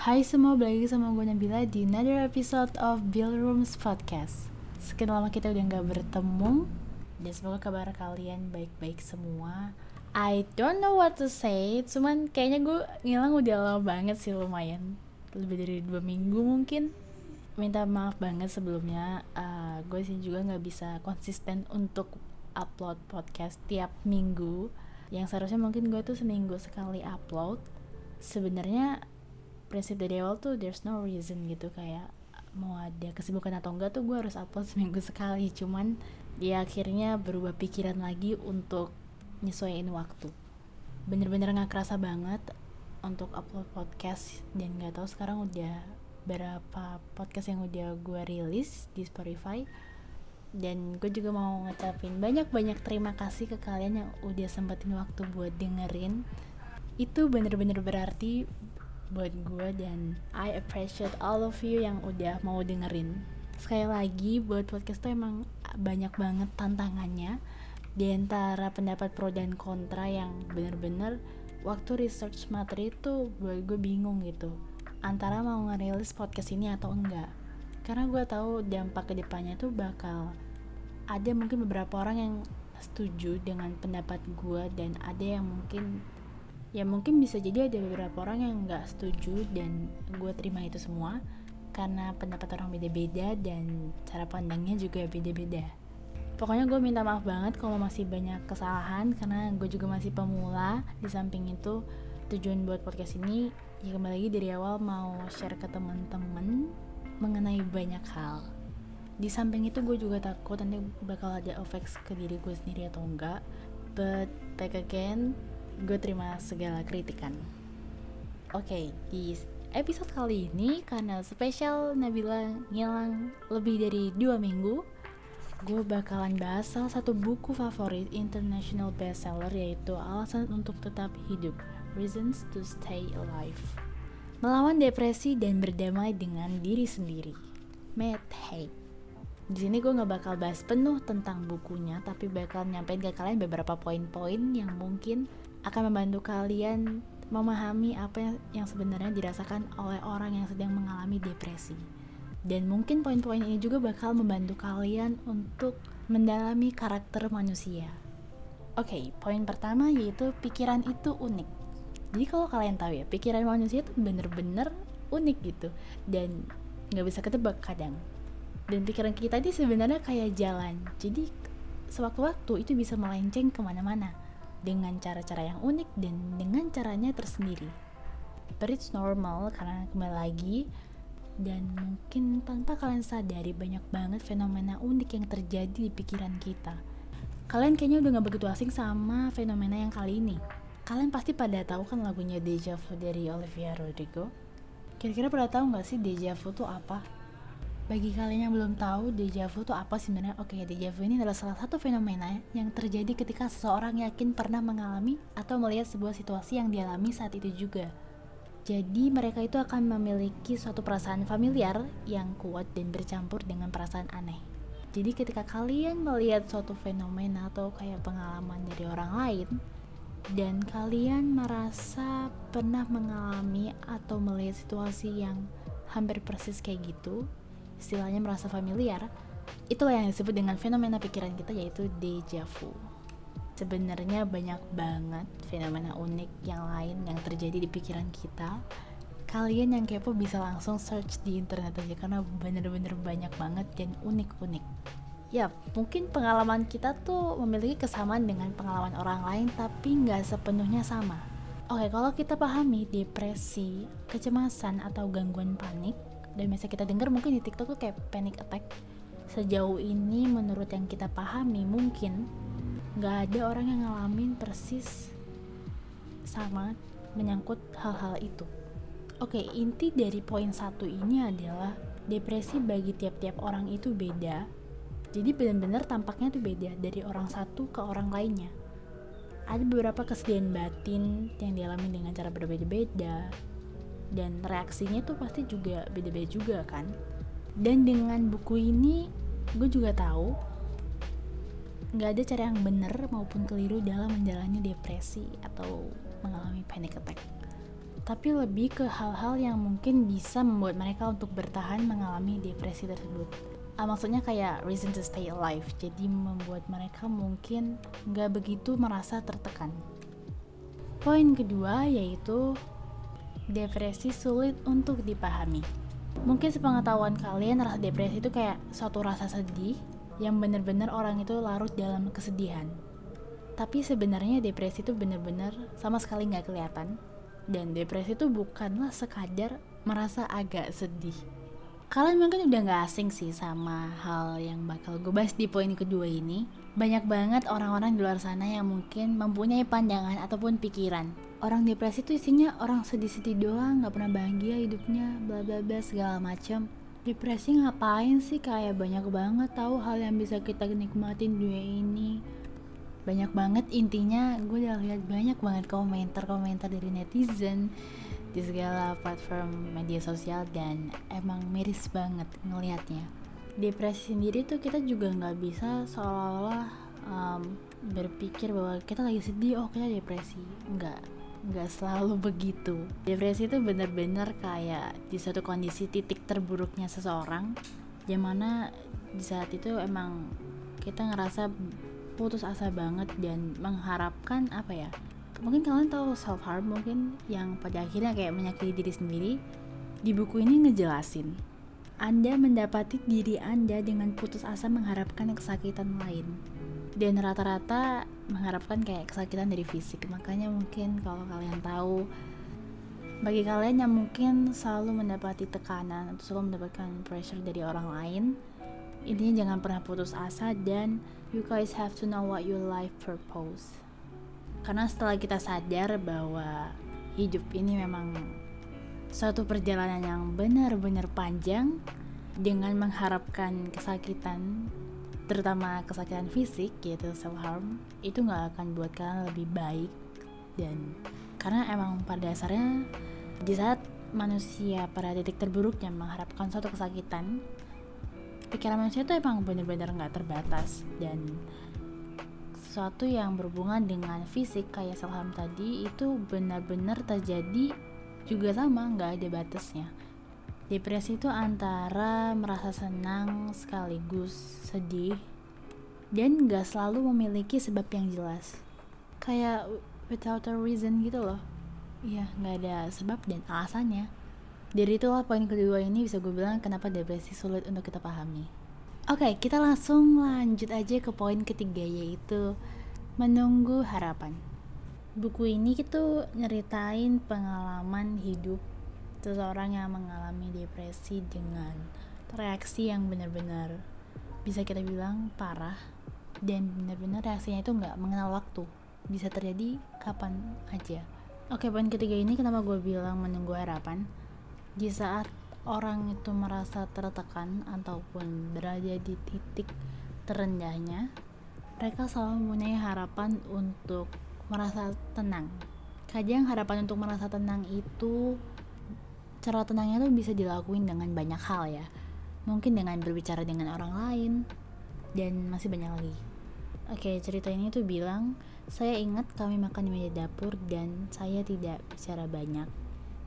Hai semua, balik lagi sama gue Nabila di another episode of Bill Rooms Podcast. Sekian lama kita udah gak bertemu Dan semoga kabar kalian baik-baik semua. I don't know what to say Cuman kayaknya gue ngilang udah lama banget sih lumayan. Lebih dari dua minggu mungkin. Minta maaf banget sebelumnya uh, Gue sih juga gak bisa konsisten untuk upload podcast tiap minggu. Yang seharusnya mungkin gue tuh seminggu sekali upload. Sebenarnya prinsip dari awal tuh there's no reason gitu kayak mau ada kesibukan atau enggak tuh gue harus upload seminggu sekali. Cuman ya akhirnya berubah pikiran lagi untuk nyesuaiin waktu. Bener-bener nggak kerasa banget untuk upload podcast dan nggak tahu sekarang udah berapa podcast yang udah gue rilis di Spotify. Dan gue juga mau ngecapin banyak-banyak terima kasih ke kalian yang udah sempetin waktu buat dengerin. Itu bener-bener berarti buat gue dan I appreciate all of you yang udah mau dengerin. Sekali lagi buat podcast tuh emang banyak banget tantangannya. Di antara pendapat pro dan kontra yang bener-bener waktu research materi itu buat gue bingung gitu. Antara mau ngerilis podcast ini atau enggak. Karena gue tahu dampak ke depannya tuh bakal ada mungkin beberapa orang yang setuju dengan pendapat gue dan ada yang mungkin ya mungkin bisa jadi ada beberapa orang yang nggak setuju dan gue terima itu semua karena pendapat orang beda-beda dan cara pandangnya juga beda-beda. Pokoknya gue minta maaf banget kalau masih banyak kesalahan karena gue juga masih pemula. Di samping itu tujuan buat podcast ini ya kembali lagi dari awal mau share ke teman-teman mengenai banyak hal. Di samping itu gue juga takut nanti bakal ada effects ke diri gue sendiri atau enggak. But back again gue terima segala kritikan. Oke, okay, di episode kali ini karena spesial Nabila ngilang lebih dari dua minggu, gue bakalan bahas salah satu buku favorit international bestseller yaitu Alasan untuk Tetap Hidup, Reasons to Stay Alive. Melawan depresi dan berdamai dengan diri sendiri. Matt Haig. Di sini gue nggak bakal bahas penuh tentang bukunya, tapi bakal nyampein ke kalian beberapa poin-poin yang mungkin akan membantu kalian memahami apa yang, sebenarnya dirasakan oleh orang yang sedang mengalami depresi. Dan mungkin poin-poin ini juga bakal membantu kalian untuk mendalami karakter manusia. Oke, okay, poin pertama yaitu pikiran itu unik. Jadi kalau kalian tahu ya, pikiran manusia itu bener-bener unik gitu dan nggak bisa ketebak kadang. Dan pikiran kita ini sebenarnya kayak jalan. Jadi sewaktu-waktu itu bisa melenceng ke mana-mana dengan cara-cara yang unik dan dengan caranya tersendiri. But it's normal karena kembali lagi dan mungkin tanpa kalian sadari banyak banget fenomena unik yang terjadi di pikiran kita. Kalian kayaknya udah gak begitu asing sama fenomena yang kali ini. Kalian pasti pada tahu kan lagunya Deja Vu dari Olivia Rodrigo? Kira-kira pada tahu gak sih Deja Vu tuh apa? Bagi kalian yang belum tahu deja vu itu apa sebenarnya? Oke, deja vu ini adalah salah satu fenomena yang terjadi ketika seseorang yakin pernah mengalami atau melihat sebuah situasi yang dialami saat itu juga. Jadi mereka itu akan memiliki suatu perasaan familiar yang kuat dan bercampur dengan perasaan aneh. Jadi ketika kalian melihat suatu fenomena atau kayak pengalaman dari orang lain dan kalian merasa pernah mengalami atau melihat situasi yang hampir persis kayak gitu, istilahnya merasa familiar, itulah yang disebut dengan fenomena pikiran kita yaitu deja vu. Sebenarnya banyak banget fenomena unik yang lain yang terjadi di pikiran kita. Kalian yang kepo bisa langsung search di internet aja karena bener-bener banyak banget dan unik-unik. Ya, mungkin pengalaman kita tuh memiliki kesamaan dengan pengalaman orang lain tapi nggak sepenuhnya sama. Oke, kalau kita pahami depresi, kecemasan, atau gangguan panik, dan biasa kita dengar mungkin di TikTok tuh kayak panic attack. Sejauh ini menurut yang kita pahami mungkin nggak ada orang yang ngalamin persis sama menyangkut hal-hal itu. Oke inti dari poin satu ini adalah depresi bagi tiap-tiap orang itu beda. Jadi benar-benar tampaknya tuh beda dari orang satu ke orang lainnya. Ada beberapa kesedihan batin yang dialami dengan cara berbeda-beda dan reaksinya tuh pasti juga beda-beda juga kan dan dengan buku ini gue juga tahu nggak ada cara yang benar maupun keliru dalam menjalani depresi atau mengalami panic attack tapi lebih ke hal-hal yang mungkin bisa membuat mereka untuk bertahan mengalami depresi tersebut. Uh, maksudnya kayak reason to stay alive, jadi membuat mereka mungkin nggak begitu merasa tertekan. Poin kedua yaitu depresi sulit untuk dipahami. Mungkin sepengetahuan kalian rasa depresi itu kayak suatu rasa sedih yang benar-benar orang itu larut dalam kesedihan. Tapi sebenarnya depresi itu benar-benar sama sekali nggak kelihatan. Dan depresi itu bukanlah sekadar merasa agak sedih kalian mungkin udah gak asing sih sama hal yang bakal gue bahas di poin kedua ini. Banyak banget orang-orang di luar sana yang mungkin mempunyai pandangan ataupun pikiran. Orang depresi itu isinya orang sedih-sedih doang, gak pernah bahagia hidupnya, bla bla bla segala macam. Depresi ngapain sih? Kayak banyak banget tahu hal yang bisa kita nikmatin dunia ini. Banyak banget intinya gue udah lihat banyak banget komentar-komentar dari netizen di segala platform media sosial dan emang miris banget ngelihatnya. Depresi sendiri tuh kita juga nggak bisa seolah-olah um, berpikir bahwa kita lagi sedih oh kita depresi. Nggak nggak selalu begitu. Depresi itu benar-benar kayak di suatu kondisi titik terburuknya seseorang yang mana di saat itu emang kita ngerasa putus asa banget dan mengharapkan apa ya mungkin kalian tahu self harm mungkin yang pada akhirnya kayak menyakiti diri sendiri. Di buku ini ngejelasin anda mendapati diri Anda dengan putus asa mengharapkan kesakitan lain. Dan rata-rata mengharapkan kayak kesakitan dari fisik. Makanya mungkin kalau kalian tahu bagi kalian yang mungkin selalu mendapati tekanan atau selalu mendapatkan pressure dari orang lain intinya jangan pernah putus asa dan you guys have to know what your life purpose karena setelah kita sadar bahwa hidup ini memang suatu perjalanan yang benar-benar panjang dengan mengharapkan kesakitan terutama kesakitan fisik yaitu self harm itu nggak akan buat kalian lebih baik. Dan karena emang pada dasarnya di saat manusia pada titik terburuknya mengharapkan suatu kesakitan pikiran manusia itu emang benar-benar nggak terbatas. Dan sesuatu yang berhubungan dengan fisik kayak selham tadi itu benar-benar terjadi juga sama nggak ada batasnya. Depresi itu antara merasa senang sekaligus sedih dan nggak selalu memiliki sebab yang jelas. Kayak without a reason gitu loh. Iya nggak ada sebab dan alasannya. Dari itulah poin kedua ini bisa gue bilang kenapa depresi sulit untuk kita pahami Oke, okay, kita langsung lanjut aja ke poin ketiga yaitu menunggu harapan. Buku ini itu nyeritain pengalaman hidup seseorang yang mengalami depresi dengan reaksi yang benar-benar bisa kita bilang parah dan benar-benar reaksinya itu nggak mengenal waktu bisa terjadi kapan aja. Oke, poin ketiga ini kenapa gue bilang menunggu harapan? Di saat orang itu merasa tertekan ataupun berada di titik terendahnya, mereka selalu mempunyai harapan untuk merasa tenang. Kadang harapan untuk merasa tenang itu cara tenangnya tuh bisa dilakuin dengan banyak hal ya. Mungkin dengan berbicara dengan orang lain dan masih banyak lagi. Oke, cerita ini tuh bilang, saya ingat kami makan di meja dapur dan saya tidak bicara banyak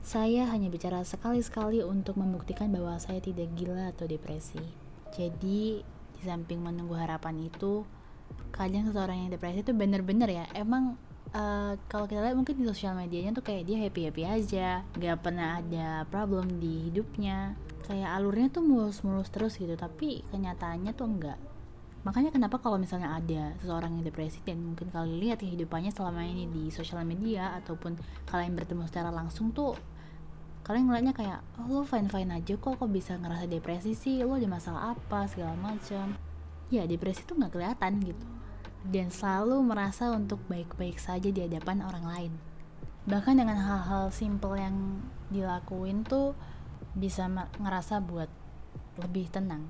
saya hanya bicara sekali-sekali untuk membuktikan bahwa saya tidak gila atau depresi. Jadi, di samping menunggu harapan itu, kadang seseorang yang depresi itu bener-bener ya, emang uh, kalau kita lihat mungkin di sosial medianya tuh kayak dia happy-happy aja, gak pernah ada problem di hidupnya, kayak alurnya tuh mulus-mulus terus gitu, tapi kenyataannya tuh enggak. Makanya kenapa kalau misalnya ada seseorang yang depresi dan mungkin kalian lihat kehidupannya selama ini di sosial media ataupun kalian bertemu secara langsung tuh kalian ngeliatnya kayak oh lo fine fine aja kok kok bisa ngerasa depresi sih? Lo ada masalah apa? segala macam. Ya depresi tuh nggak kelihatan gitu. Dan selalu merasa untuk baik-baik saja di hadapan orang lain. Bahkan dengan hal-hal simple yang dilakuin tuh bisa ngerasa buat lebih tenang.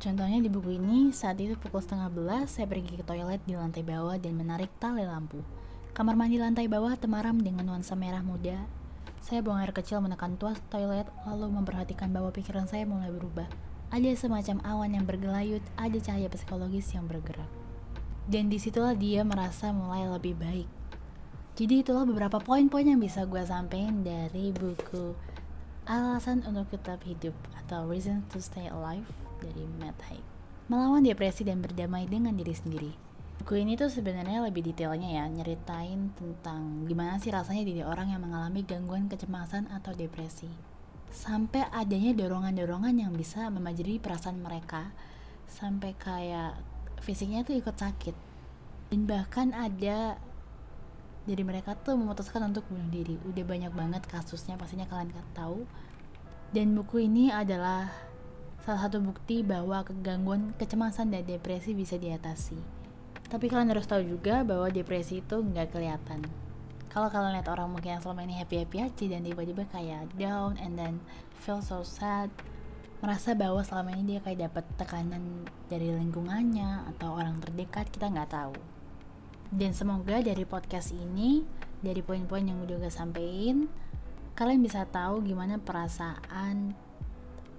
Contohnya di buku ini saat itu pukul setengah belas saya pergi ke toilet di lantai bawah dan menarik tali lampu. Kamar mandi lantai bawah temaram dengan nuansa merah muda saya buang air kecil menekan tuas toilet, lalu memperhatikan bahwa pikiran saya mulai berubah. Ada semacam awan yang bergelayut, ada cahaya psikologis yang bergerak. Dan di situlah dia merasa mulai lebih baik. Jadi itulah beberapa poin-poin yang bisa gue sampaikan dari buku Alasan untuk Tetap Hidup atau Reason to Stay Alive dari Matt Haig. Melawan depresi dan berdamai dengan diri sendiri. Buku ini tuh sebenarnya lebih detailnya ya, nyeritain tentang gimana sih rasanya jadi orang yang mengalami gangguan kecemasan atau depresi. Sampai adanya dorongan-dorongan yang bisa memajari perasaan mereka, sampai kayak fisiknya tuh ikut sakit. Dan bahkan ada jadi mereka tuh memutuskan untuk bunuh diri udah banyak banget kasusnya pastinya kalian tahu dan buku ini adalah salah satu bukti bahwa kegangguan kecemasan dan depresi bisa diatasi tapi kalian harus tahu juga bahwa depresi itu nggak kelihatan. Kalau kalian lihat orang mungkin yang selama ini happy happy aja dan tiba-tiba kayak down and then feel so sad merasa bahwa selama ini dia kayak dapat tekanan dari lingkungannya atau orang terdekat kita nggak tahu. Dan semoga dari podcast ini, dari poin-poin yang udah gue sampein, kalian bisa tahu gimana perasaan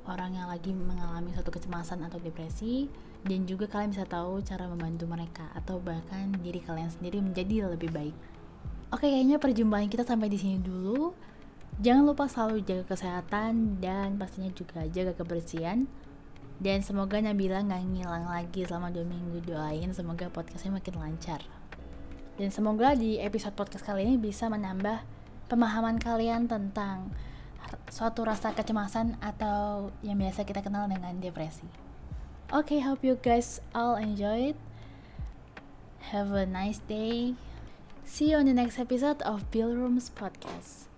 orang yang lagi mengalami suatu kecemasan atau depresi dan juga kalian bisa tahu cara membantu mereka atau bahkan diri kalian sendiri menjadi lebih baik. Oke, kayaknya perjumpaan kita sampai di sini dulu. Jangan lupa selalu jaga kesehatan dan pastinya juga jaga kebersihan. Dan semoga Nabila nggak ngilang lagi selama dua minggu doain semoga podcastnya makin lancar. Dan semoga di episode podcast kali ini bisa menambah pemahaman kalian tentang suatu rasa kecemasan atau yang biasa kita kenal dengan depresi. Okay, hope you guys all enjoy it. Have a nice day. See you on the next episode of Bill Rooms Podcast.